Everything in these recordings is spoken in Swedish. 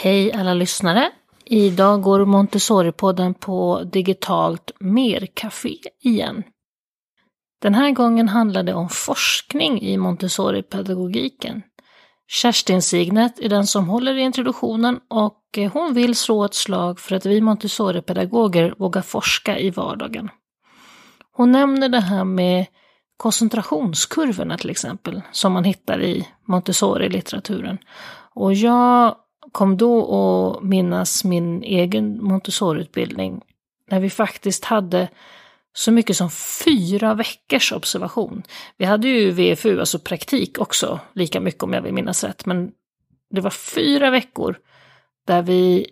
Hej alla lyssnare! Idag går Montessori-podden på digitalt mercafé igen. Den här gången handlar det om forskning i Montessori-pedagogiken. Kerstin Signet är den som håller i introduktionen och hon vill slå ett slag för att vi Montessori-pedagoger vågar forska i vardagen. Hon nämner det här med koncentrationskurvorna till exempel, som man hittar i Montessori-litteraturen. Och jag kom då att minnas min egen Montessori-utbildning när vi faktiskt hade så mycket som fyra veckors observation. Vi hade ju VFU, alltså praktik också, lika mycket om jag vill minnas rätt, men det var fyra veckor där vi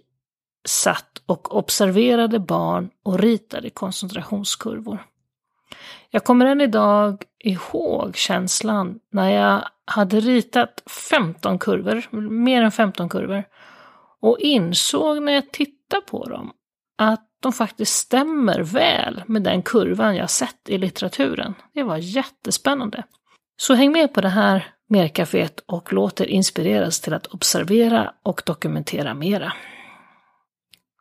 satt och observerade barn och ritade koncentrationskurvor. Jag kommer än idag ihåg känslan när jag hade ritat 15 kurvor, mer än 15 kurvor, och insåg när jag tittade på dem att de faktiskt stämmer väl med den kurvan jag sett i litteraturen. Det var jättespännande. Så häng med på det här mercaféet och låt er inspireras till att observera och dokumentera mera.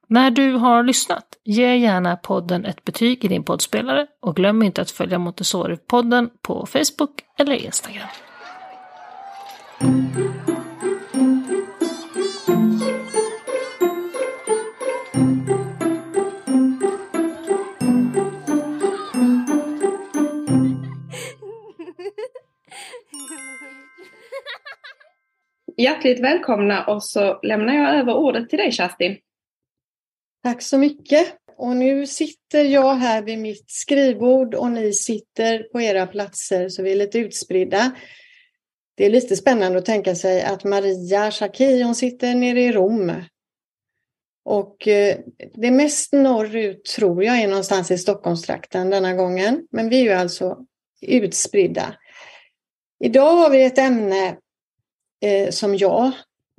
När du har lyssnat, ge gärna podden ett betyg i din poddspelare och glöm inte att följa Montessori-podden på Facebook eller Instagram. Hjärtligt välkomna och så lämnar jag över ordet till dig Kerstin. Tack så mycket. Och nu sitter jag här vid mitt skrivbord och ni sitter på era platser så vi är lite utspridda. Det är lite spännande att tänka sig att Maria Schacki, hon sitter nere i Rom. Och eh, det mest norrut tror jag är någonstans i Stockholmstrakten denna gången. Men vi är ju alltså utspridda. Idag har vi ett ämne eh, som jag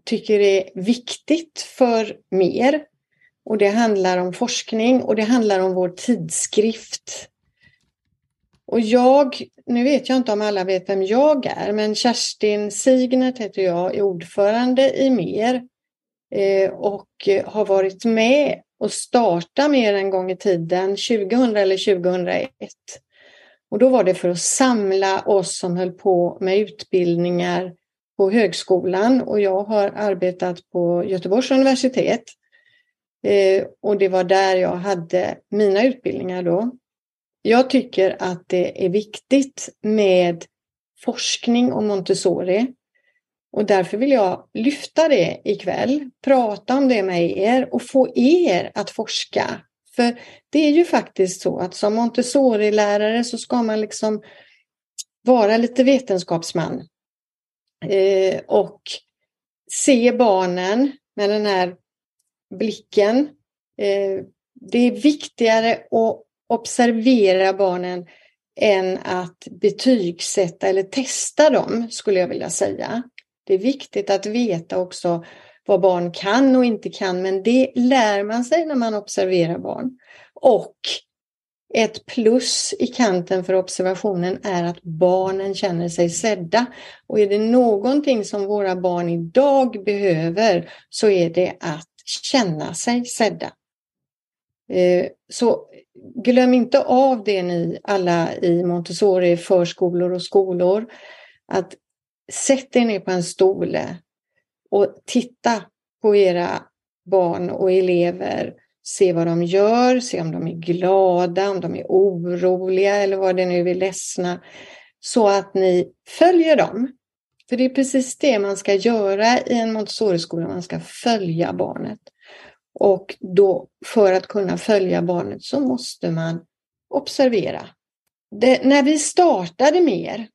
tycker är viktigt för mer. Och det handlar om forskning och det handlar om vår tidskrift. Och jag, nu vet jag inte om alla vet vem jag är, men Kerstin Signert heter jag, är ordförande i MER eh, och har varit med och startat MER en gång i tiden, 2000 eller 2001. Och då var det för att samla oss som höll på med utbildningar på högskolan och jag har arbetat på Göteborgs universitet. Eh, och det var där jag hade mina utbildningar då. Jag tycker att det är viktigt med forskning om Montessori. Och därför vill jag lyfta det ikväll, prata om det med er och få er att forska. För det är ju faktiskt så att som Montessori-lärare så ska man liksom vara lite vetenskapsman. Eh, och se barnen med den här blicken. Eh, det är viktigare att observera barnen än att betygsätta eller testa dem, skulle jag vilja säga. Det är viktigt att veta också vad barn kan och inte kan, men det lär man sig när man observerar barn. Och ett plus i kanten för observationen är att barnen känner sig sedda. Och är det någonting som våra barn idag behöver så är det att känna sig sedda. Eh, så glöm inte av det ni alla i Montessori förskolor och skolor. Att sätt er ner på en stol och titta på era barn och elever se vad de gör, se om de är glada, om de är oroliga eller vad det nu är, ledsna. Så att ni följer dem. För det är precis det man ska göra i en Montessori-skola, man ska följa barnet. Och då för att kunna följa barnet så måste man observera. Det, när vi startade mer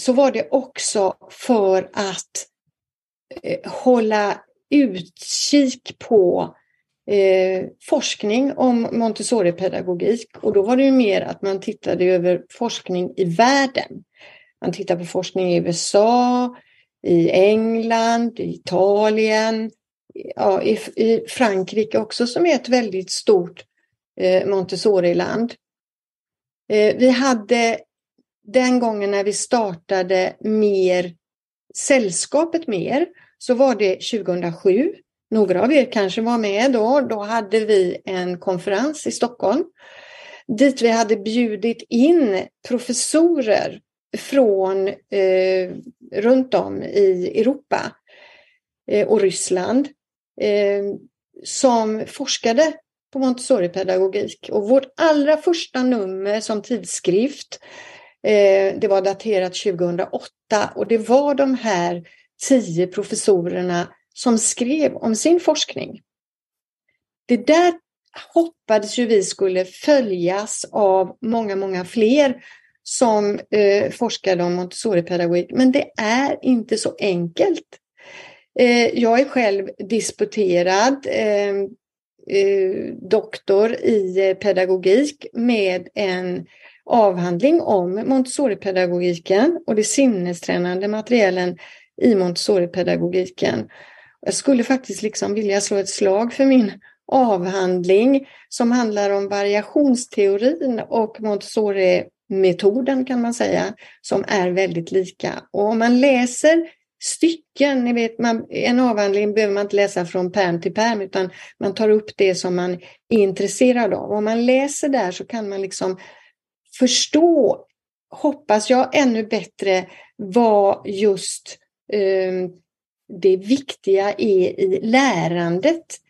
så var det också för att eh, hålla utkik på eh, forskning om Montessori-pedagogik och då var det ju mer att man tittade över forskning i världen. Man tittar på forskning i USA, i England, i Italien, ja, i, i Frankrike också som är ett väldigt stort eh, Montessori-land. Eh, vi hade den gången när vi startade mer Sällskapet mer så var det 2007 några av er kanske var med då, då hade vi en konferens i Stockholm dit vi hade bjudit in professorer från eh, runt om i Europa eh, och Ryssland eh, som forskade på Montessori-pedagogik. Och vårt allra första nummer som tidskrift, eh, det var daterat 2008 och det var de här tio professorerna som skrev om sin forskning. Det där hoppades ju vi skulle följas av många, många fler som eh, forskade om Montessori-pedagogik, men det är inte så enkelt. Eh, jag är själv disputerad eh, eh doktor i eh, pedagogik med en avhandling om Montessori-pedagogiken och det sinnestränande materialen i Montessori-pedagogiken. Jag skulle faktiskt liksom vilja slå ett slag för min avhandling som handlar om variationsteorin och Montessori-metoden kan man säga, som är väldigt lika. Och om man läser stycken, ni vet, man, en avhandling behöver man inte läsa från perm till perm utan man tar upp det som man är intresserad av. Om man läser där så kan man liksom förstå, hoppas jag, ännu bättre vad just eh, det viktiga är i lärandet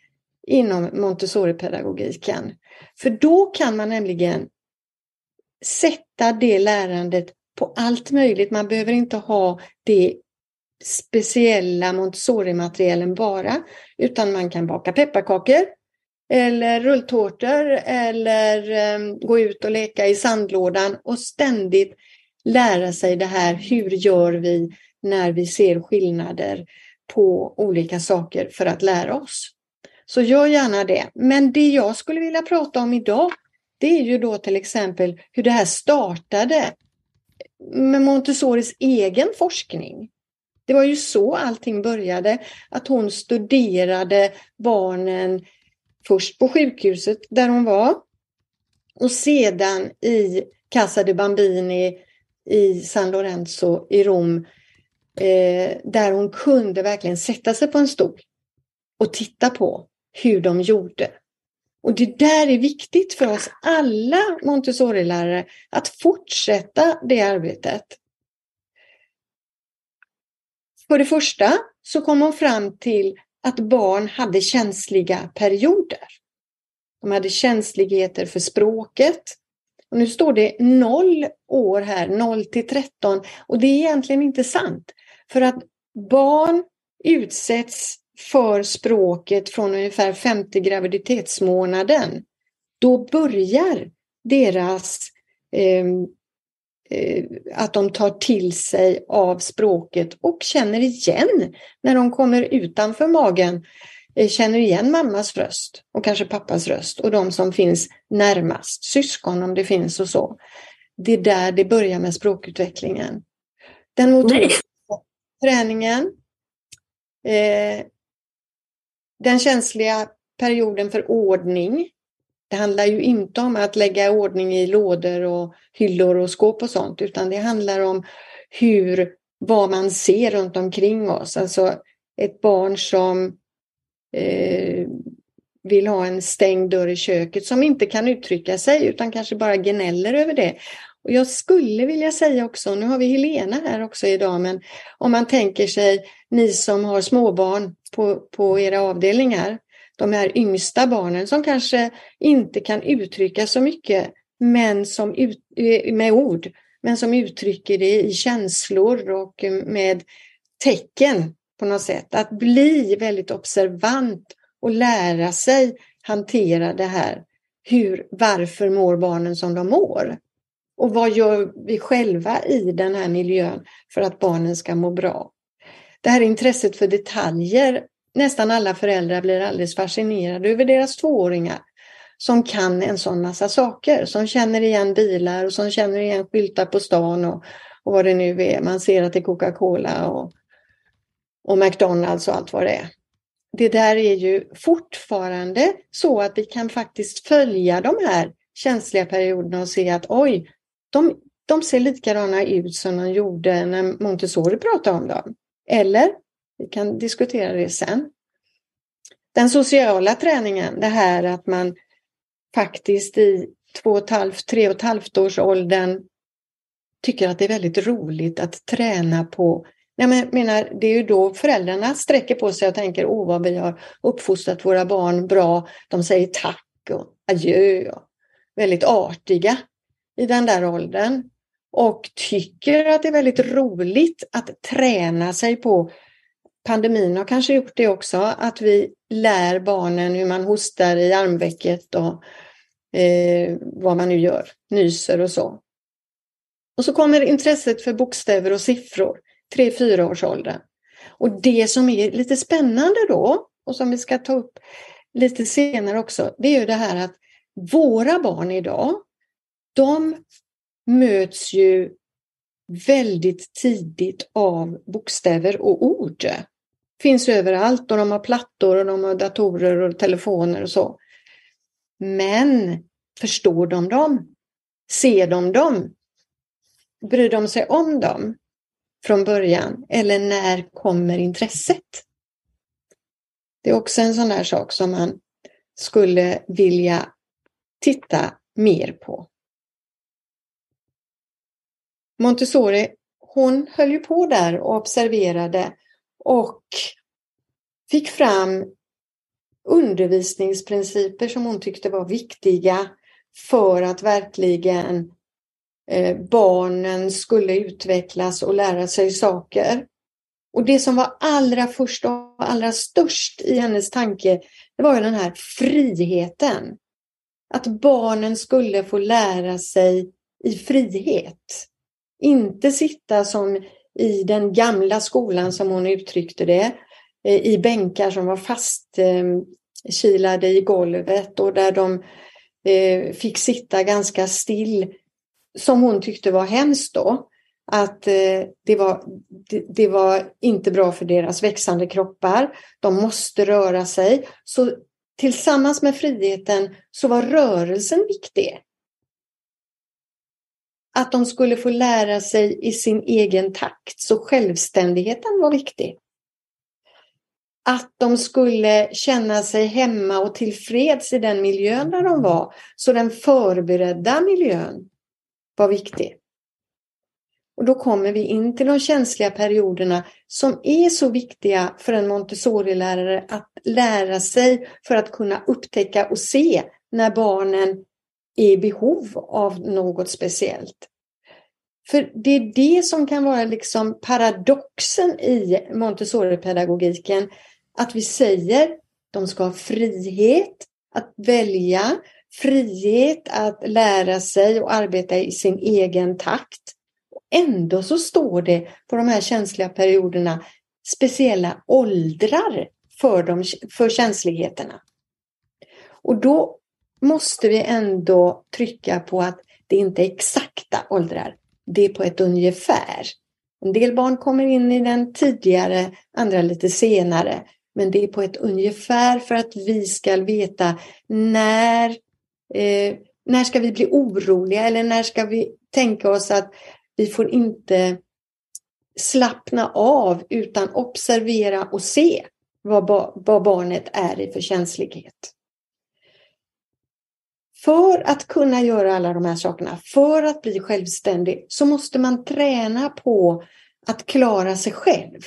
inom Montessori-pedagogiken. För då kan man nämligen sätta det lärandet på allt möjligt. Man behöver inte ha det speciella Montessori-materialen bara, utan man kan baka pepparkakor eller rulltårtor eller um, gå ut och leka i sandlådan och ständigt lära sig det här. Hur gör vi när vi ser skillnader på olika saker för att lära oss? Så gör gärna det. Men det jag skulle vilja prata om idag, det är ju då till exempel hur det här startade med Montessoris egen forskning. Det var ju så allting började, att hon studerade barnen först på sjukhuset där hon var och sedan i Casa de Bambini i San Lorenzo i Rom eh, där hon kunde verkligen sätta sig på en stol och titta på hur de gjorde. Och det där är viktigt för oss alla Montessori-lärare att fortsätta det arbetet. För det första så kom hon fram till att barn hade känsliga perioder. De hade känsligheter för språket. Och nu står det 0 år här, 0 till 13 och det är egentligen inte sant. För att barn utsätts för språket från ungefär femte graviditetsmånaden. Då börjar deras eh, eh, att de tar till sig av språket och känner igen när de kommer utanför magen känner igen mammas röst och kanske pappas röst och de som finns närmast, syskon om det finns och så. Det är där det börjar med språkutvecklingen. Den motoriska träningen eh, den känsliga perioden för ordning. Det handlar ju inte om att lägga ordning i lådor och hyllor och skåp och sånt, utan det handlar om hur, vad man ser runt omkring oss. Alltså ett barn som eh, vill ha en stängd dörr i köket som inte kan uttrycka sig utan kanske bara gnäller över det. Och Jag skulle vilja säga också, nu har vi Helena här också idag, men om man tänker sig ni som har småbarn på, på era avdelningar, de här yngsta barnen som kanske inte kan uttrycka så mycket men som ut, eh, med ord, men som uttrycker det i känslor och med tecken på något sätt. Att bli väldigt observant och lära sig hantera det här. Hur, varför mår barnen som de mår? Och vad gör vi själva i den här miljön för att barnen ska må bra? Det här intresset för detaljer, nästan alla föräldrar blir alldeles fascinerade över deras tvååringar som kan en sån massa saker, som känner igen bilar och som känner igen skyltar på stan och, och vad det nu är. Man ser att det är Coca-Cola och, och McDonalds och allt vad det är. Det där är ju fortfarande så att vi kan faktiskt följa de här känsliga perioderna och se att oj, de, de ser likadana ut som de gjorde när Montessori pratade om dem. Eller, vi kan diskutera det sen. Den sociala träningen, det här att man faktiskt i två och ett halvt, tre och ett halvt års åldern tycker att det är väldigt roligt att träna på jag menar, det är ju då föräldrarna sträcker på sig och tänker åh vad vi har uppfostrat våra barn bra. De säger tack och adjö och väldigt artiga i den där åldern. Och tycker att det är väldigt roligt att träna sig på pandemin har kanske gjort det också, att vi lär barnen hur man hostar i armvecket och eh, vad man nu gör, nyser och så. Och så kommer intresset för bokstäver och siffror, 3-4 års ålder. Och det som är lite spännande då, och som vi ska ta upp lite senare också, det är ju det här att våra barn idag, de möts ju väldigt tidigt av bokstäver och ord. Finns överallt och de har plattor och de har datorer och telefoner och så. Men förstår de dem? Ser de dem? Bryr de sig om dem från början? Eller när kommer intresset? Det är också en sån där sak som man skulle vilja titta mer på. Montessori, hon höll ju på där och observerade och fick fram undervisningsprinciper som hon tyckte var viktiga för att verkligen Eh, barnen skulle utvecklas och lära sig saker. Och det som var allra först och allra störst i hennes tanke, det var ju den här friheten. Att barnen skulle få lära sig i frihet. Inte sitta som i den gamla skolan som hon uttryckte det, eh, i bänkar som var fastkilade i golvet och där de eh, fick sitta ganska still, som hon tyckte var hemskt då. Att eh, det var, det var inte bra för deras växande kroppar. De måste röra sig. Så tillsammans med friheten så var rörelsen viktig att de skulle få lära sig i sin egen takt, så självständigheten var viktig. Att de skulle känna sig hemma och tillfreds i den miljön där de var, så den förberedda miljön var viktig. Och då kommer vi in till de känsliga perioderna som är så viktiga för en Montessori-lärare att lära sig för att kunna upptäcka och se när barnen är i behov av något speciellt. För det är det som kan vara liksom paradoxen i Montessori-pedagogiken. Att vi säger de ska ha frihet att välja, frihet att lära sig och arbeta i sin egen takt. Ändå så står det på de här känsliga perioderna speciella åldrar för, de, för känsligheterna. Och då måste vi ändå trycka på att det inte är exakta åldrar det är på ett ungefär. En del barn kommer in i den tidigare, andra lite senare. Men det är på ett ungefär för att vi ska veta när, eh, när ska vi bli oroliga eller när ska vi tänka oss att vi får inte slappna av utan observera och se vad, vad barnet är i för känslighet. För att kunna göra alla de här sakerna, för att bli självständig, så måste man träna på att klara sig själv.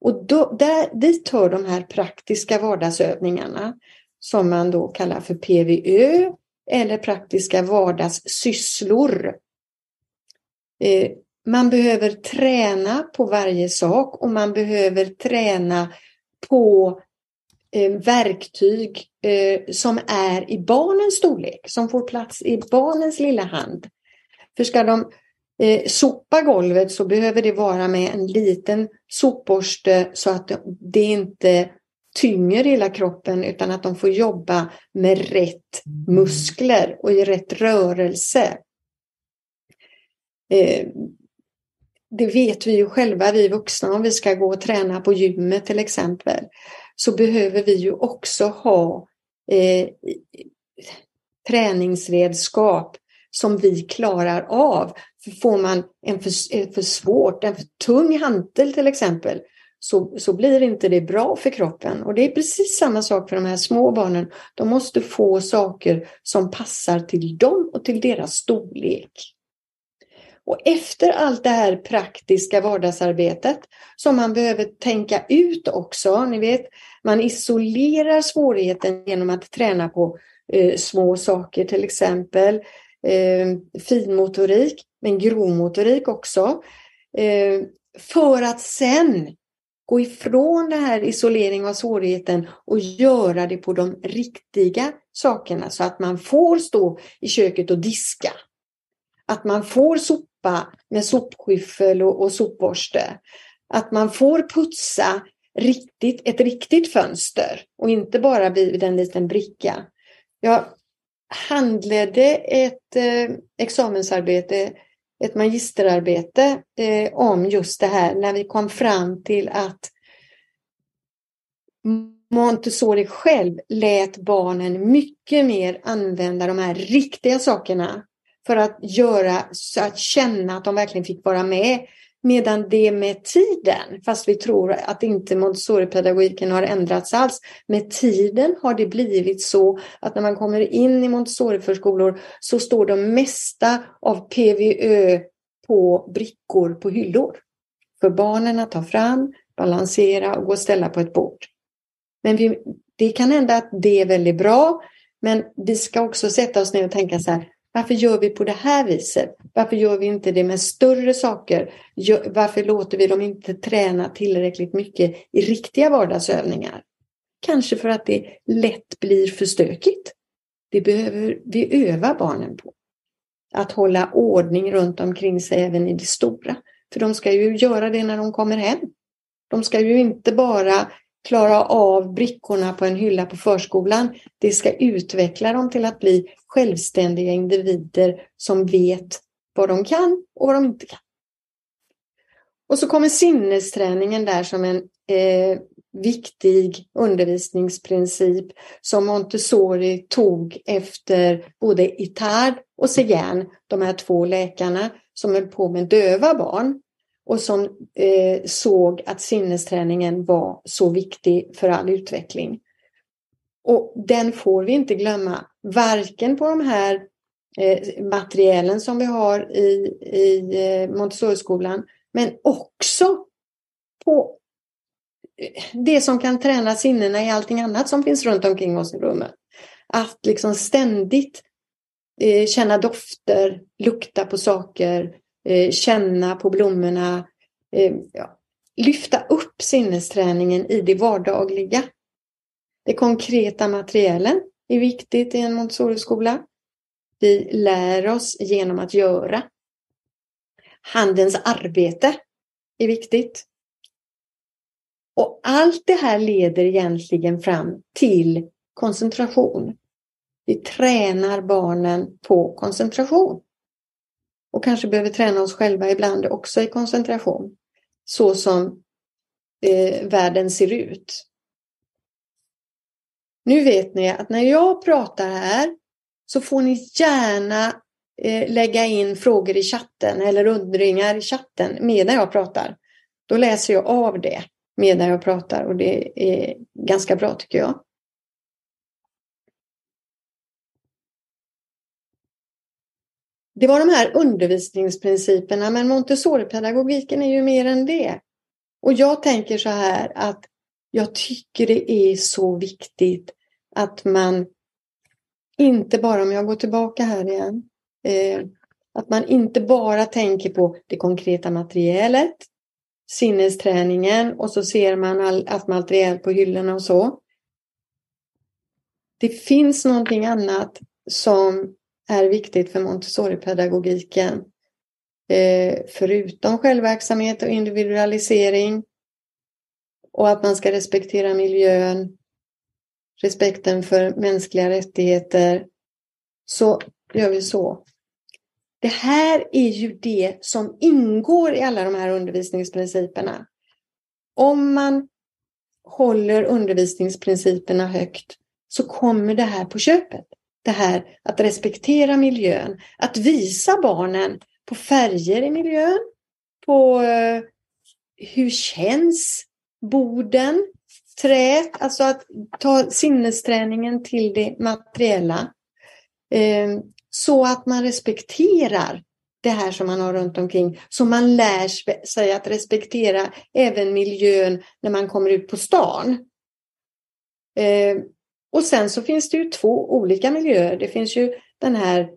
Och då, där, dit hör de här praktiska vardagsövningarna som man då kallar för PVÖ eller praktiska vardagssysslor. Eh, man behöver träna på varje sak och man behöver träna på eh, verktyg eh, som är i barnens storlek, som får plats i barnens lilla hand. För ska de sopa golvet så behöver det vara med en liten sopborste så att det inte tynger hela kroppen utan att de får jobba med rätt muskler och i rätt rörelse. Eh, det vet vi ju själva, vi vuxna, om vi ska gå och träna på gymmet till exempel så behöver vi ju också ha eh, träningsredskap som vi klarar av. För får man en för, för svårt, en för tung hantel till exempel, så, så blir inte det bra för kroppen. Och det är precis samma sak för de här små barnen. De måste få saker som passar till dem och till deras storlek. Och efter allt det här praktiska vardagsarbetet som man behöver tänka ut också, ni vet, man isolerar svårigheten genom att träna på eh, små saker, till exempel eh, finmotorik, men grovmotorik också. Eh, för att sen gå ifrån den här isoleringen och svårigheten och göra det på de riktiga sakerna så att man får stå i köket och diska. Att man får sopa med sopskyffel och, och sopborste. Att man får putsa riktigt, ett riktigt fönster och inte bara vid en liten bricka. Jag handledde ett eh, examensarbete ett magisterarbete eh, om just det här när vi kom fram till att Montessori själv lät barnen mycket mer använda de här riktiga sakerna för att göra så att känna att de verkligen fick vara med. Medan det med tiden, fast vi tror att inte Montessori-pedagogiken har ändrats alls, med tiden har det blivit så att när man kommer in i Montessori-förskolor så står de mesta av PVÖ på brickor på hyllor. För barnen att ta fram, balansera och gå och ställa på ett bord. Men vi, det kan hända att det är väldigt bra, men vi ska också sätta oss ner och tänka så här, varför gör vi på det här viset? Varför gör vi inte det med större saker? Varför låter vi dem inte träna tillräckligt mycket i riktiga vardagsövningar? Kanske för att det lätt blir för stökigt. Det behöver vi öva barnen på. Att hålla ordning runt omkring sig även i det stora. För de ska ju göra det när de kommer hem. De ska ju inte bara klara av brickorna på en hylla på förskolan. Det ska utveckla dem till att bli självständiga individer som vet vad de kan och vad de inte kan. Och så kommer sinnesträningen där som en eh, viktig undervisningsprincip som Montessori tog efter både Itard och Seguin, de här två läkarna som höll på med döva barn och som eh, såg att sinnesträningen var så viktig för all utveckling. Och den får vi inte glömma, varken på de här eh, materialen som vi har i, i eh, Montessori-skolan, men också på eh, det som kan träna sinnena i allting annat som finns runt omkring oss i rummet. Att liksom ständigt eh, känna dofter, lukta på saker, eh, känna på blommorna. Eh, ja. Lyfta upp sinnesträningen i det vardagliga. Det konkreta materialen är viktigt i en Montessori-skola. Vi lär oss genom att göra. Handens arbete är viktigt. Och allt det här leder egentligen fram till koncentration. Vi tränar barnen på koncentration. Och kanske behöver träna oss själva ibland också i koncentration. Så som eh, världen ser ut. Nu vet ni att när jag pratar här så får ni gärna eh, lägga in frågor i chatten eller undringar i chatten medan jag pratar. Då läser jag av det medan jag pratar och det är ganska bra tycker jag. Det var de här undervisningsprinciperna, men Montessori-pedagogiken är ju mer än det. Och jag tänker så här att jag tycker det är så viktigt att man inte bara, om jag går tillbaka här igen, eh, att man inte bara tänker på det konkreta materialet, sinnesträningen och så ser man all, allt material på hyllorna och så. Det finns någonting annat som är viktigt för Montessori-pedagogiken. Eh, förutom självverksamhet och individualisering och att man ska respektera miljön, respekten för mänskliga rättigheter, så gör vi så. Det här är ju det som ingår i alla de här undervisningsprinciperna. Om man håller undervisningsprinciperna högt så kommer det här på köpet det här att respektera miljön, att visa barnen på färger i miljön, på eh, hur känns borden, träet, alltså att ta sinnesträningen till det materiella. Eh, så att man respekterar det här som man har runt omkring. Så man lär sig att respektera även miljön när man kommer ut på stan. Eh, och sen så finns det ju två olika miljöer. Det finns ju den här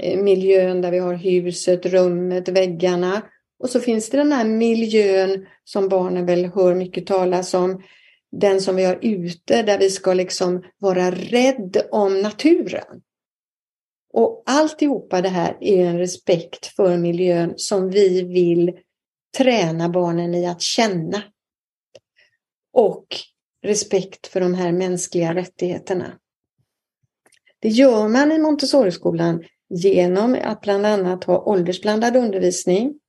eh, miljön där vi har huset, rummet, väggarna. Och så finns det den här miljön som barnen väl hör mycket talas om. Den som vi har ute där vi ska liksom vara rädd om naturen. Och alltihopa det här är en respekt för miljön som vi vill träna barnen i att känna. Och respekt för de här mänskliga rättigheterna. Det gör man i Montessoriskolan genom att bland annat ha åldersblandad undervisning.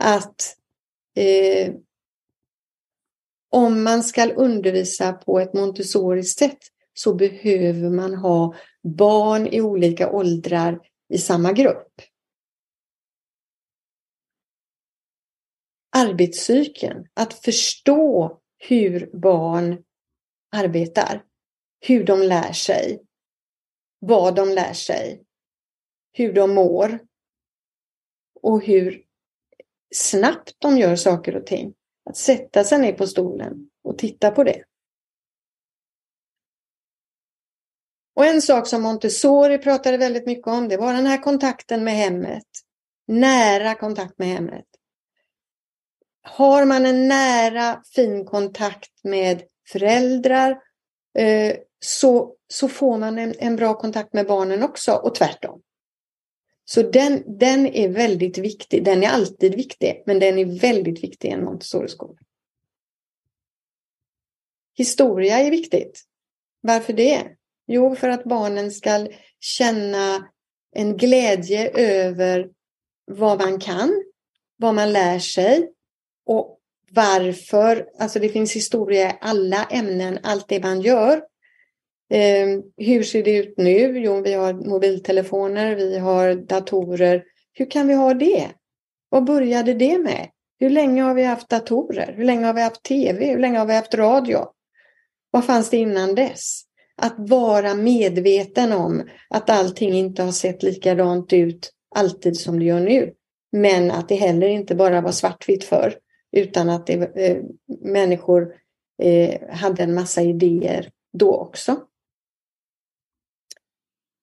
Att eh, om man ska undervisa på ett Montessoriskt sätt så behöver man ha barn i olika åldrar i samma grupp. Arbetscykeln, att förstå hur barn arbetar, hur de lär sig, vad de lär sig, hur de mår och hur snabbt de gör saker och ting. Att sätta sig ner på stolen och titta på det. Och en sak som Montessori pratade väldigt mycket om, det var den här kontakten med hemmet. Nära kontakt med hemmet. Har man en nära fin kontakt med föräldrar eh, så, så får man en, en bra kontakt med barnen också och tvärtom. Så den, den är väldigt viktig. Den är alltid viktig, men den är väldigt viktig i en Montessori-skola. Historia är viktigt. Varför det? Jo, för att barnen ska känna en glädje över vad man kan, vad man lär sig och varför. Alltså det finns historia i alla ämnen, allt det man gör. Eh, hur ser det ut nu? Jo, vi har mobiltelefoner, vi har datorer. Hur kan vi ha det? Vad började det med? Hur länge har vi haft datorer? Hur länge har vi haft tv? Hur länge har vi haft radio? Vad fanns det innan dess? Att vara medveten om att allting inte har sett likadant ut alltid som det gör nu. Men att det heller inte bara var svartvitt förr, utan att det, eh, människor eh, hade en massa idéer då också.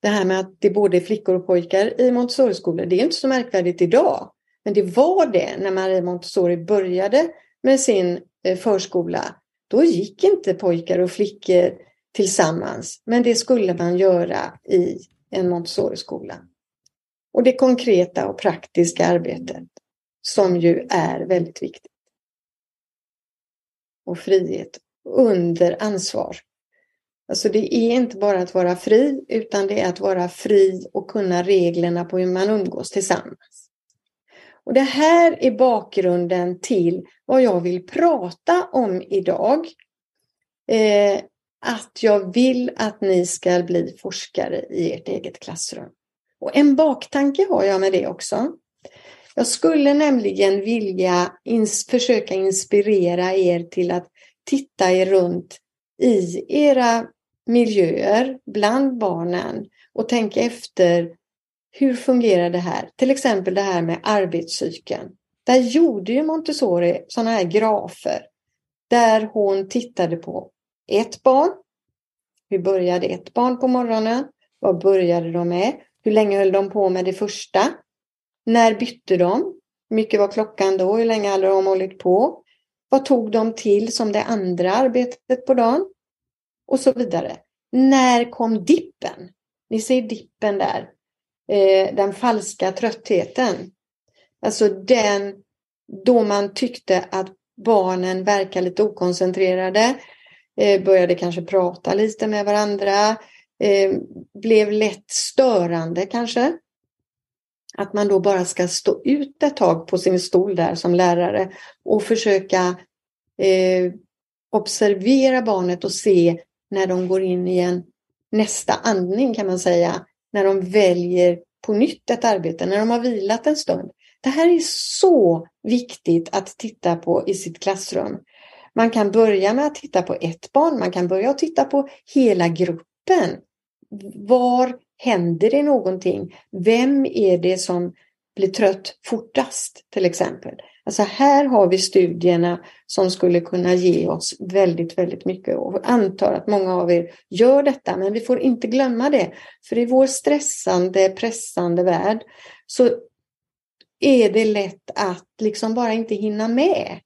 Det här med att det är både flickor och pojkar i Montessori-skolor, det är inte så märkvärdigt idag. Men det var det när Marie Montessori började med sin eh, förskola. Då gick inte pojkar och flickor tillsammans. Men det skulle man göra i en Montessori-skola. Och det konkreta och praktiska arbetet som ju är väldigt viktigt. Och frihet under ansvar. Alltså det är inte bara att vara fri utan det är att vara fri och kunna reglerna på hur man umgås tillsammans. Och Det här är bakgrunden till vad jag vill prata om idag. Eh, att jag vill att ni ska bli forskare i ert eget klassrum. Och en baktanke har jag med det också. Jag skulle nämligen vilja ins försöka inspirera er till att titta er runt i era miljöer bland barnen och tänka efter hur fungerar det här? Till exempel det här med arbetscykeln. Där gjorde ju Montessori sådana här grafer där hon tittade på ett barn. Hur började ett barn på morgonen? Vad började de med? Hur länge höll de på med det första? När bytte de? Hur mycket var klockan då? Hur länge hade de hållit på? Vad tog de till som det andra arbetet på dagen? Och så vidare. När kom dippen? Ni ser dippen där. Eh, den falska tröttheten. Alltså den då man tyckte att barnen verkar lite okoncentrerade eh, började kanske prata lite med varandra, eh, blev lätt störande kanske. Att man då bara ska stå ut ett tag på sin stol där som lärare och försöka eh, observera barnet och se när de går in i en nästa andning kan man säga. När de väljer på nytt ett arbete, när de har vilat en stund. Det här är så viktigt att titta på i sitt klassrum. Man kan börja med att titta på ett barn, man kan börja att titta på hela gruppen. Var händer det någonting? Vem är det som blir trött fortast till exempel? Alltså här har vi studierna som skulle kunna ge oss väldigt, väldigt mycket och antar att många av er gör detta, men vi får inte glömma det. För i vår stressande, pressande värld så är det lätt att liksom bara inte hinna med.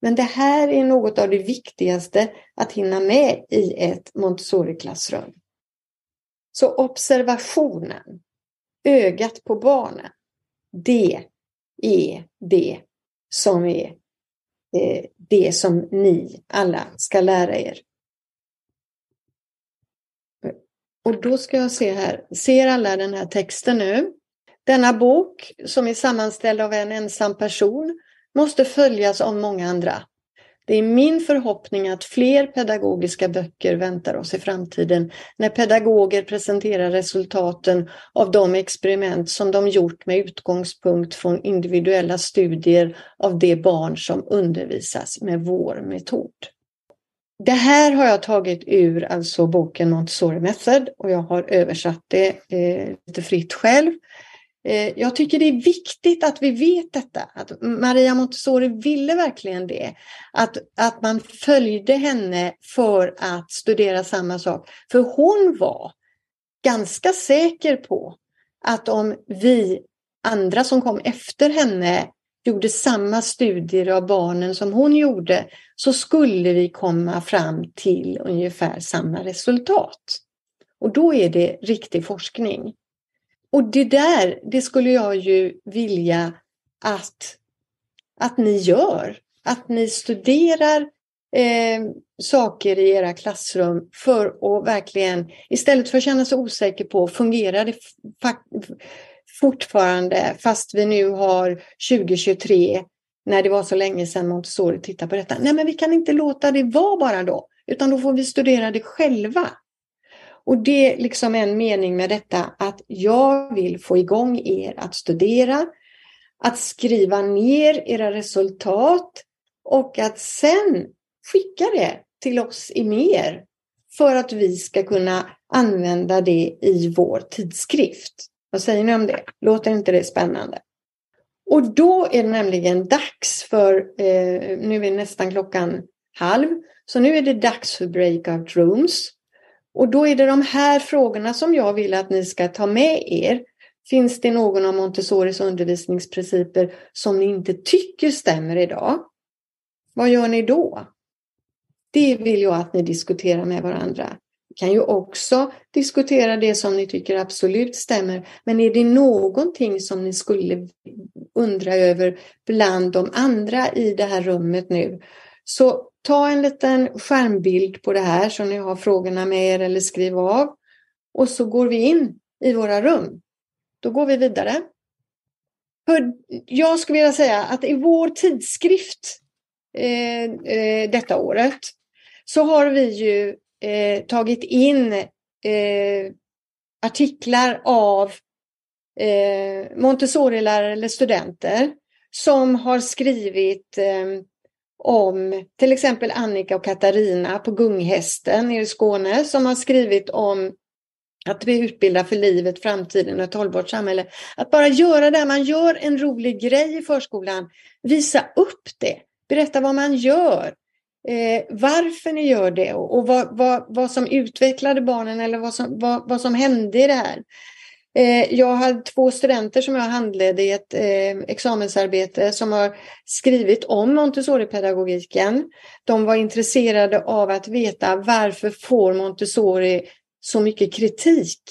Men det här är något av det viktigaste att hinna med i ett Montessori-klassrum. Så observationen, ögat på barnen, det är det som är eh, det som ni alla ska lära er. Och då ska jag se här, ser alla den här texten nu? Denna bok som är sammanställd av en ensam person måste följas av många andra. Det är min förhoppning att fler pedagogiska böcker väntar oss i framtiden när pedagoger presenterar resultaten av de experiment som de gjort med utgångspunkt från individuella studier av de barn som undervisas med vår metod. Det här har jag tagit ur alltså boken Montessori Method och jag har översatt det eh, lite fritt själv. Eh, jag tycker det är viktigt att vi vet detta, att Maria Montessori ville verkligen det. Att, att man följde henne för att studera samma sak. För hon var ganska säker på att om vi andra som kom efter henne gjorde samma studier av barnen som hon gjorde så skulle vi komma fram till ungefär samma resultat. Och då är det riktig forskning. Och det där, det skulle jag ju vilja att, att ni gör. Att ni studerar eh, saker i era klassrum för att verkligen, istället för att känna sig osäker på, fungerar det fortfarande fast vi nu har 2023 när det var så länge sedan Montessori tittade på detta. Nej, men vi kan inte låta det vara bara då, utan då får vi studera det själva. Och det är liksom en mening med detta att jag vill få igång er att studera, att skriva ner era resultat och att sen skicka det till oss i mer för att vi ska kunna använda det i vår tidskrift. Vad säger ni om det? Låter inte det spännande? Och då är det nämligen dags för, eh, nu är nästan klockan halv, så nu är det dags för breakout rooms. Och då är det de här frågorna som jag vill att ni ska ta med er. Finns det någon av Montessoris undervisningsprinciper som ni inte tycker stämmer idag? Vad gör ni då? Det vill jag att ni diskuterar med varandra. Ni kan ju också diskutera det som ni tycker absolut stämmer. Men är det någonting som ni skulle undra över bland de andra i det här rummet nu så ta en liten skärmbild på det här så ni har frågorna med er eller skriv av. Och så går vi in i våra rum. Då går vi vidare. För jag skulle vilja säga att i vår tidskrift eh, eh, detta året så har vi ju eh, tagit in eh, artiklar av eh, Montessori-lärare eller studenter som har skrivit eh, om till exempel Annika och Katarina på Gunghästen nere i Skåne som har skrivit om att vi utbildar för livet, framtiden och ett hållbart samhälle. Att bara göra det, man gör en rolig grej i förskolan, visa upp det, berätta vad man gör, eh, varför ni gör det och, och vad, vad, vad som utvecklade barnen eller vad som, vad, vad som hände i det här. Eh, jag hade två studenter som jag handledde i ett eh, examensarbete som har skrivit om Montessori-pedagogiken. De var intresserade av att veta varför får Montessori så mycket kritik?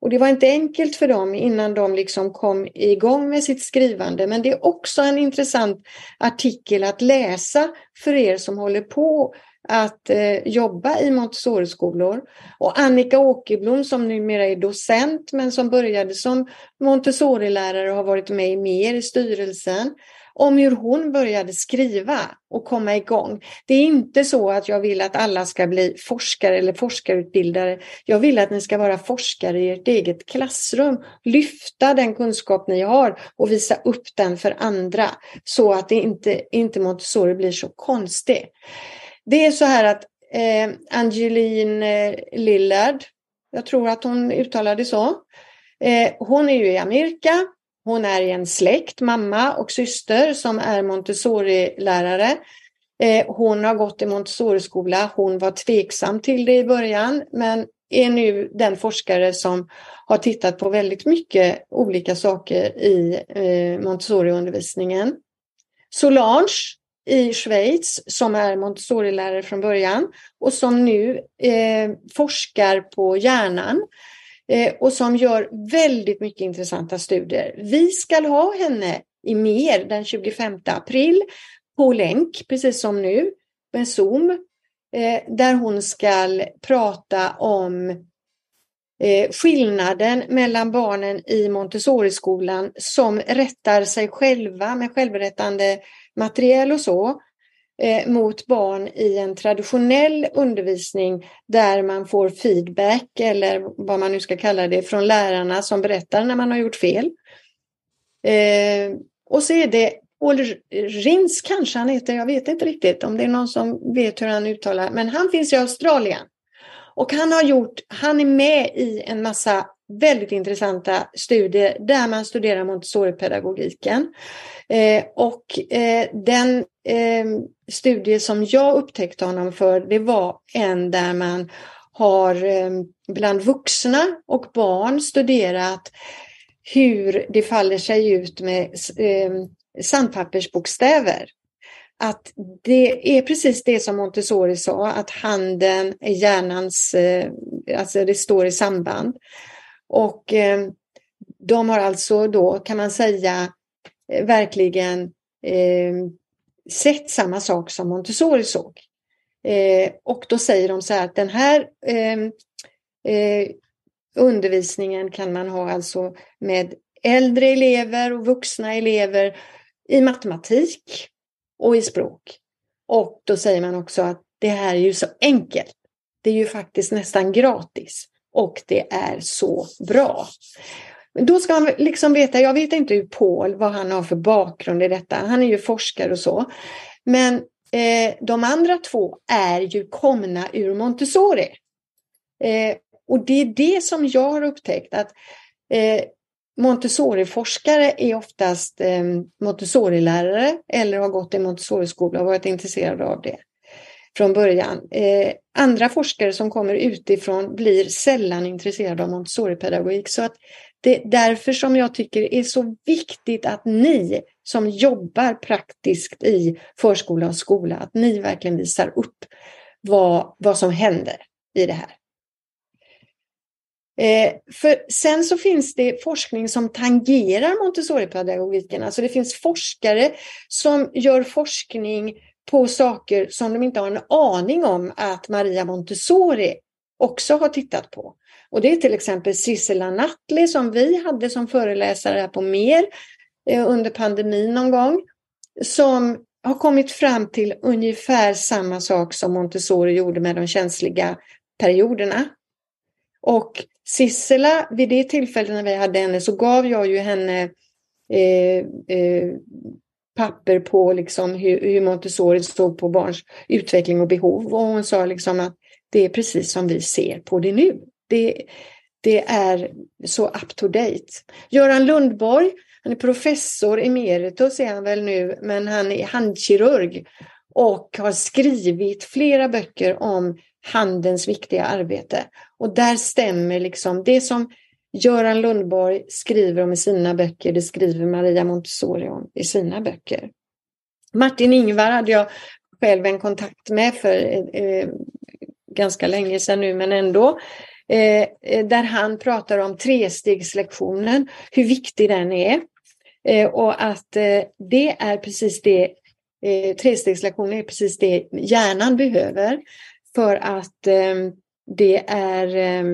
Och det var inte enkelt för dem innan de liksom kom igång med sitt skrivande. Men det är också en intressant artikel att läsa för er som håller på att eh, jobba i Montessori-skolor. Och Annika Åkerblom som numera är docent men som började som Montessori-lärare och har varit med mer i styrelsen om hur hon började skriva och komma igång. Det är inte så att jag vill att alla ska bli forskare eller forskarutbildare. Jag vill att ni ska vara forskare i ert eget klassrum, lyfta den kunskap ni har och visa upp den för andra så att det inte, inte Montessori blir så konstig. Det är så här att eh, Angeline eh, Lillard, jag tror att hon uttalade så, eh, hon är ju i Amerika, hon är i en släkt, mamma och syster som är Montessori-lärare. Eh, hon har gått i Montessori-skola. Hon var tveksam till det i början men är nu den forskare som har tittat på väldigt mycket olika saker i eh, Montessori-undervisningen. Solange i Schweiz som är Montessori-lärare från början och som nu eh, forskar på hjärnan eh, och som gör väldigt mycket intressanta studier. Vi ska ha henne i mer den 25 april på länk, precis som nu, med Zoom, eh, där hon ska prata om eh, skillnaden mellan barnen i Montessori-skolan som rättar sig själva med självrättande materiel och så eh, mot barn i en traditionell undervisning där man får feedback eller vad man nu ska kalla det från lärarna som berättar när man har gjort fel. Eh, och så är det Rins kanske han heter, jag vet inte riktigt om det är någon som vet hur han uttalar, men han finns i Australien. Och han har gjort, han är med i en massa väldigt intressanta studier där man studerar Montessori-pedagogiken. Eh, och eh, den eh, studie som jag upptäckte honom för, det var en där man har eh, bland vuxna och barn studerat hur det faller sig ut med eh, sandpappersbokstäver. Att det är precis det som Montessori sa, att handen är hjärnans, eh, alltså det står i samband. Och eh, de har alltså då, kan man säga, eh, verkligen eh, sett samma sak som Montessori såg. Eh, och då säger de så här att den här eh, eh, undervisningen kan man ha alltså med äldre elever och vuxna elever i matematik och i språk. Och då säger man också att det här är ju så enkelt. Det är ju faktiskt nästan gratis och det är så bra. Då ska man liksom veta, jag vet inte hur Paul, vad han har för bakgrund i detta. Han är ju forskare och så. Men eh, de andra två är ju komna ur Montessori. Eh, och det är det som jag har upptäckt att eh, Montessori-forskare är oftast eh, Montessori-lärare eller har gått i Montessori-skola och varit intresserade av det från början. Eh, andra forskare som kommer utifrån blir sällan intresserade av Montessori-pedagogik. Så att det är därför som jag tycker det är så viktigt att ni som jobbar praktiskt i förskola och skola, att ni verkligen visar upp vad, vad som händer i det här. Eh, för sen så finns det forskning som tangerar Montessori-pedagogiken. Alltså det finns forskare som gör forskning på saker som de inte har en aning om att Maria Montessori också har tittat på. Och det är till exempel Sissela Nattli som vi hade som föreläsare här på MER eh, under pandemin någon gång. Som har kommit fram till ungefär samma sak som Montessori gjorde med de känsliga perioderna. Och Sissela, vid det tillfället när vi hade henne så gav jag ju henne eh, eh, papper på liksom hur, hur Montessori såg på barns utveckling och behov. Och hon sa liksom att det är precis som vi ser på det nu. Det, det är så up to date. Göran Lundborg, han är professor emeritus är han väl nu, men han är handkirurg och har skrivit flera böcker om handens viktiga arbete. Och där stämmer liksom det som Göran Lundborg skriver om i sina böcker, det skriver Maria Montessori om i sina böcker. Martin Ingvar hade jag själv en kontakt med för eh, ganska länge sedan nu, men ändå. Eh, eh där han pratar om trestegslektionen, hur viktig den är. Eh, och att eh, det är precis det, eh, trestegslektionen är precis det hjärnan behöver för att eh, det är eh,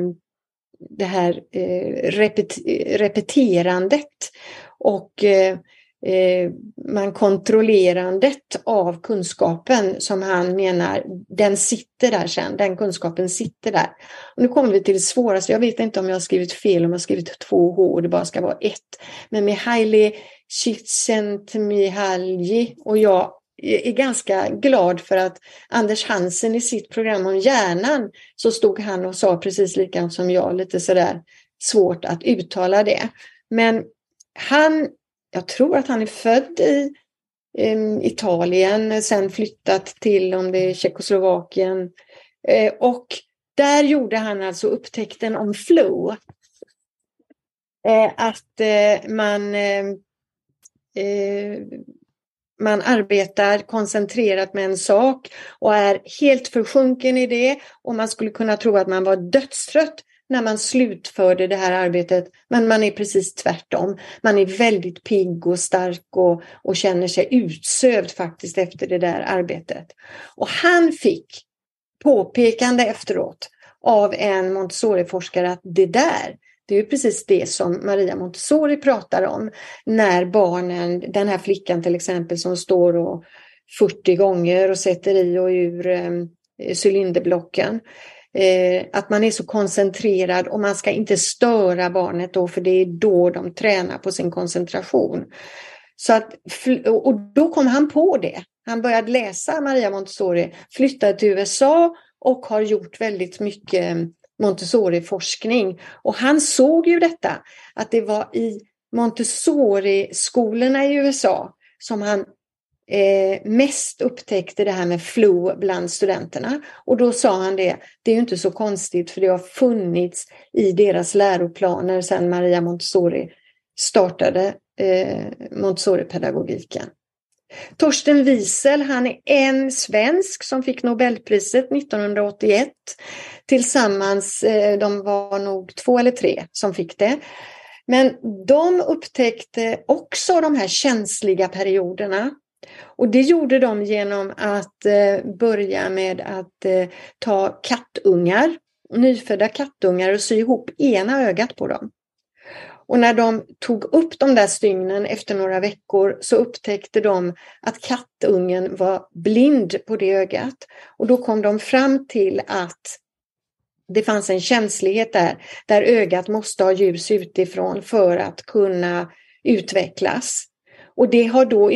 det här eh, repet repeterandet och eh, eh, man kontrollerandet av kunskapen som han menar, den sitter där sen, den kunskapen sitter där. Och nu kommer vi till det svåraste, jag vet inte om jag har skrivit fel, om jag har skrivit två H och det bara ska vara ett. Men Mihaili Csikszentmihalyi och jag är ganska glad för att Anders Hansen i sitt program om hjärnan så stod han och sa precis likadant som jag, lite sådär svårt att uttala det. Men han, jag tror att han är född i Italien, sen flyttat till om det är Tjeckoslovakien. Eh, och där gjorde han alltså upptäckten om flow. Eh, att eh, man man arbetar koncentrerat med en sak och är helt försjunken i det och man skulle kunna tro att man var dödstrött när man slutförde det här arbetet. Men man är precis tvärtom. Man är väldigt pigg och stark och, och känner sig utsövd faktiskt efter det där arbetet. Och han fick påpekande efteråt av en Montessori-forskare att det där, det är ju precis det som Maria Montessori pratar om. När barnen, den här flickan till exempel som står och 40 gånger och sätter i och ur eh, cylinderblocken. Eh, att man är så koncentrerad och man ska inte störa barnet då för det är då de tränar på sin koncentration. Så att, och då kom han på det. Han började läsa Maria Montessori, flyttade till USA och har gjort väldigt mycket Montessori-forskning. Och han såg ju detta, att det var i Montessori-skolorna i USA som han eh, mest upptäckte det här med flu bland studenterna. Och då sa han det, det är ju inte så konstigt för det har funnits i deras läroplaner sedan Maria Montessori startade eh, Montessori-pedagogiken. Torsten Wiesel, han är en svensk som fick Nobelpriset 1981. Tillsammans, eh, de var nog två eller tre som fick det. Men de upptäckte också de här känsliga perioderna. Och det gjorde de genom att eh, börja med att eh, ta kattungar, nyfödda kattungar och sy ihop ena ögat på dem. Och när de tog upp de där stygnen efter några veckor så upptäckte de att kattungen var blind på det ögat. Och då kom de fram till att det fanns en känslighet där, där ögat måste ha ljus utifrån för att kunna utvecklas. Och det har då,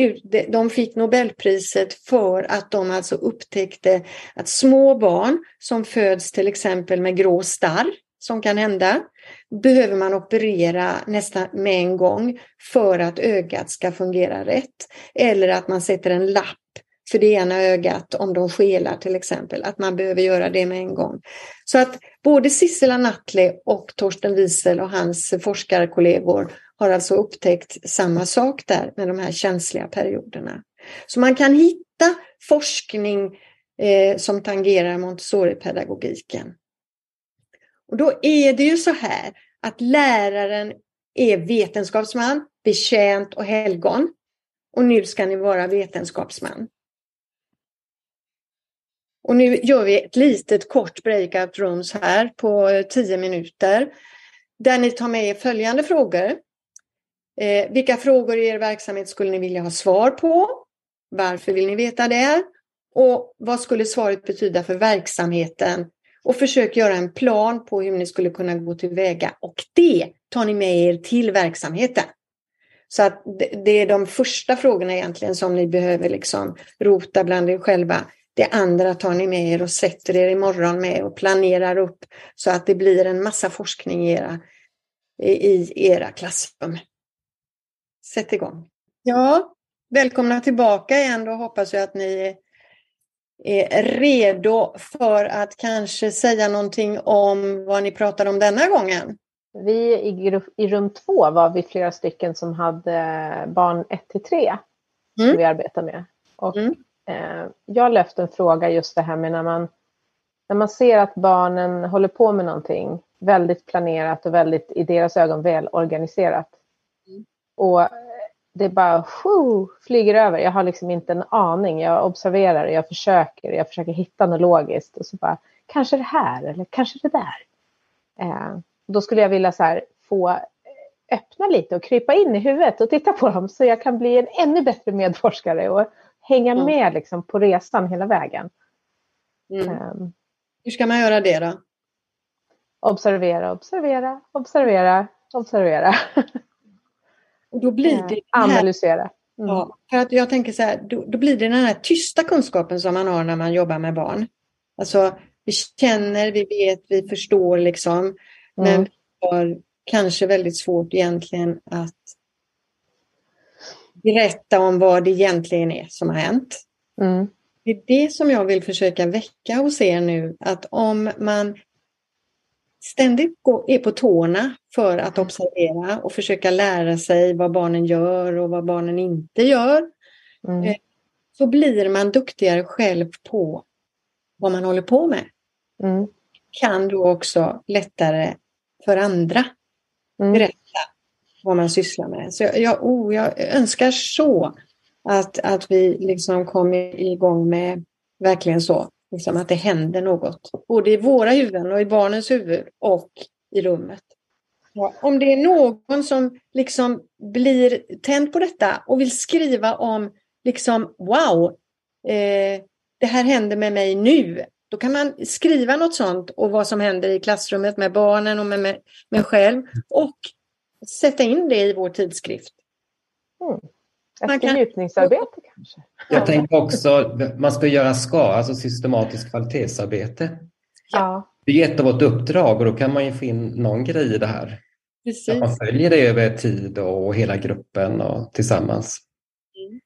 de fick Nobelpriset för att de alltså upptäckte att små barn som föds till exempel med grå starr, som kan hända, behöver man operera nästan med en gång för att ögat ska fungera rätt. Eller att man sätter en lapp för det ena ögat om de skelar till exempel, att man behöver göra det med en gång. Så att både Sissela Nattle och Torsten Wiesel och hans forskarkollegor har alltså upptäckt samma sak där med de här känsliga perioderna. Så man kan hitta forskning eh, som tangerar Montessori-pedagogiken. Och då är det ju så här att läraren är vetenskapsman, betjänt och helgon. Och nu ska ni vara vetenskapsman. Och nu gör vi ett litet kort breakout rooms här på 10 minuter. Där ni tar med er följande frågor. Eh, vilka frågor i er verksamhet skulle ni vilja ha svar på? Varför vill ni veta det? Och vad skulle svaret betyda för verksamheten? Och försök göra en plan på hur ni skulle kunna gå tillväga. Och det tar ni med er till verksamheten. Så att det är de första frågorna egentligen som ni behöver liksom rota bland er själva. Det andra tar ni med er och sätter er imorgon med och planerar upp så att det blir en massa forskning i era, i era klassrum. Sätt igång. Ja, välkomna tillbaka igen. Då hoppas jag att ni är redo för att kanske säga någonting om vad ni pratar om denna gången. Vi i, i rum två var vi flera stycken som hade barn 1 till 3 mm. som vi arbetar med. Och, mm. eh, jag lyfte en fråga just det här med när man, när man ser att barnen håller på med någonting väldigt planerat och väldigt i deras ögon väl organiserat. Mm. Och det bara sju, flyger över. Jag har liksom inte en aning. Jag observerar, jag försöker, jag försöker hitta något logiskt. Och så bara, kanske det här eller kanske det där. Eh, då skulle jag vilja så här, få öppna lite och krypa in i huvudet och titta på dem så jag kan bli en ännu bättre medforskare och hänga mm. med liksom, på resan hela vägen. Mm. Um, Hur ska man göra det då? Observera, observera, observera, observera. Och då blir det... Analysera. Mm. Ja, för att jag tänker så här, då, då, blir det den här tysta kunskapen som man har när man jobbar med barn. Alltså, vi känner, vi vet, vi förstår liksom. Mm. Men vi har kanske väldigt svårt egentligen att berätta om vad det egentligen är som har hänt. Mm. Det är det som jag vill försöka väcka hos er nu, att om man ständigt är på tårna för att observera och försöka lära sig vad barnen gör och vad barnen inte gör, mm. Eh, så blir man duktigare själv på vad man håller på med. Mm. Kan då också lättare för andra mm. berätta vad man sysslar med. Så jag, jag, oh, jag önskar så att, att vi liksom kommer igång med verkligen så, liksom att det händer något. Både i våra huvuden och i barnens huvud och i rummet. Ja, om det är någon som liksom blir tänd på detta och vill skriva om liksom wow, eh, det här händer med mig nu. Då kan man skriva något sånt och vad som händer i klassrummet med barnen och med mig själv och sätta in det i vår tidskrift. Mm. Ett fördjupningsarbete kanske? Jag tänker också, man ska göra SKA, alltså systematiskt kvalitetsarbete. Ja. Det är ett av vårt uppdrag och då kan man ju få in någon grej i det här. Precis. Att man följer det över tid och hela gruppen och tillsammans. Mm.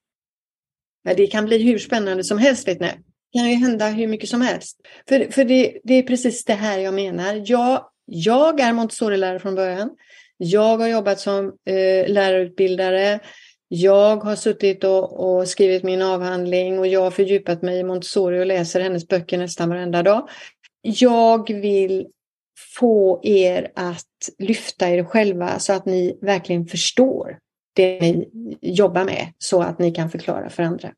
Ja, det kan bli hur spännande som helst, vet ni. Det kan ju hända hur mycket som helst. För, för det, det är precis det här jag menar. Jag, jag är Montessori-lärare från början. Jag har jobbat som eh, lärarutbildare. Jag har suttit och, och, skrivit min avhandling och jag har fördjupat mig i Montessori och läser hennes böcker nästan varenda dag. Jag vill få er att lyfta er själva så att ni verkligen förstår det ni jobbar med så att ni kan förklara för andra.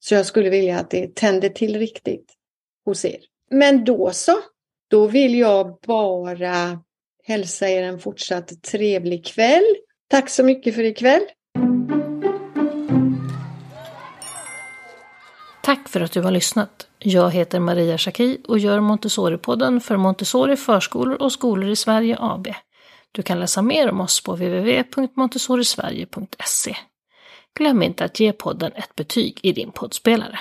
Så jag skulle vilja att det tänder till riktigt hos er. Men då så, då vill jag bara hälsa er en fortsatt trevlig kväll. Tack så mycket för ikväll. Tack för att du har lyssnat. Jag heter Maria Schacki och gör Montessori-podden för Montessori förskolor och skolor i Sverige AB. Du kan läsa mer om oss på www.montessorisverige.se. Glöm inte att ge podden ett betyg i din poddspelare.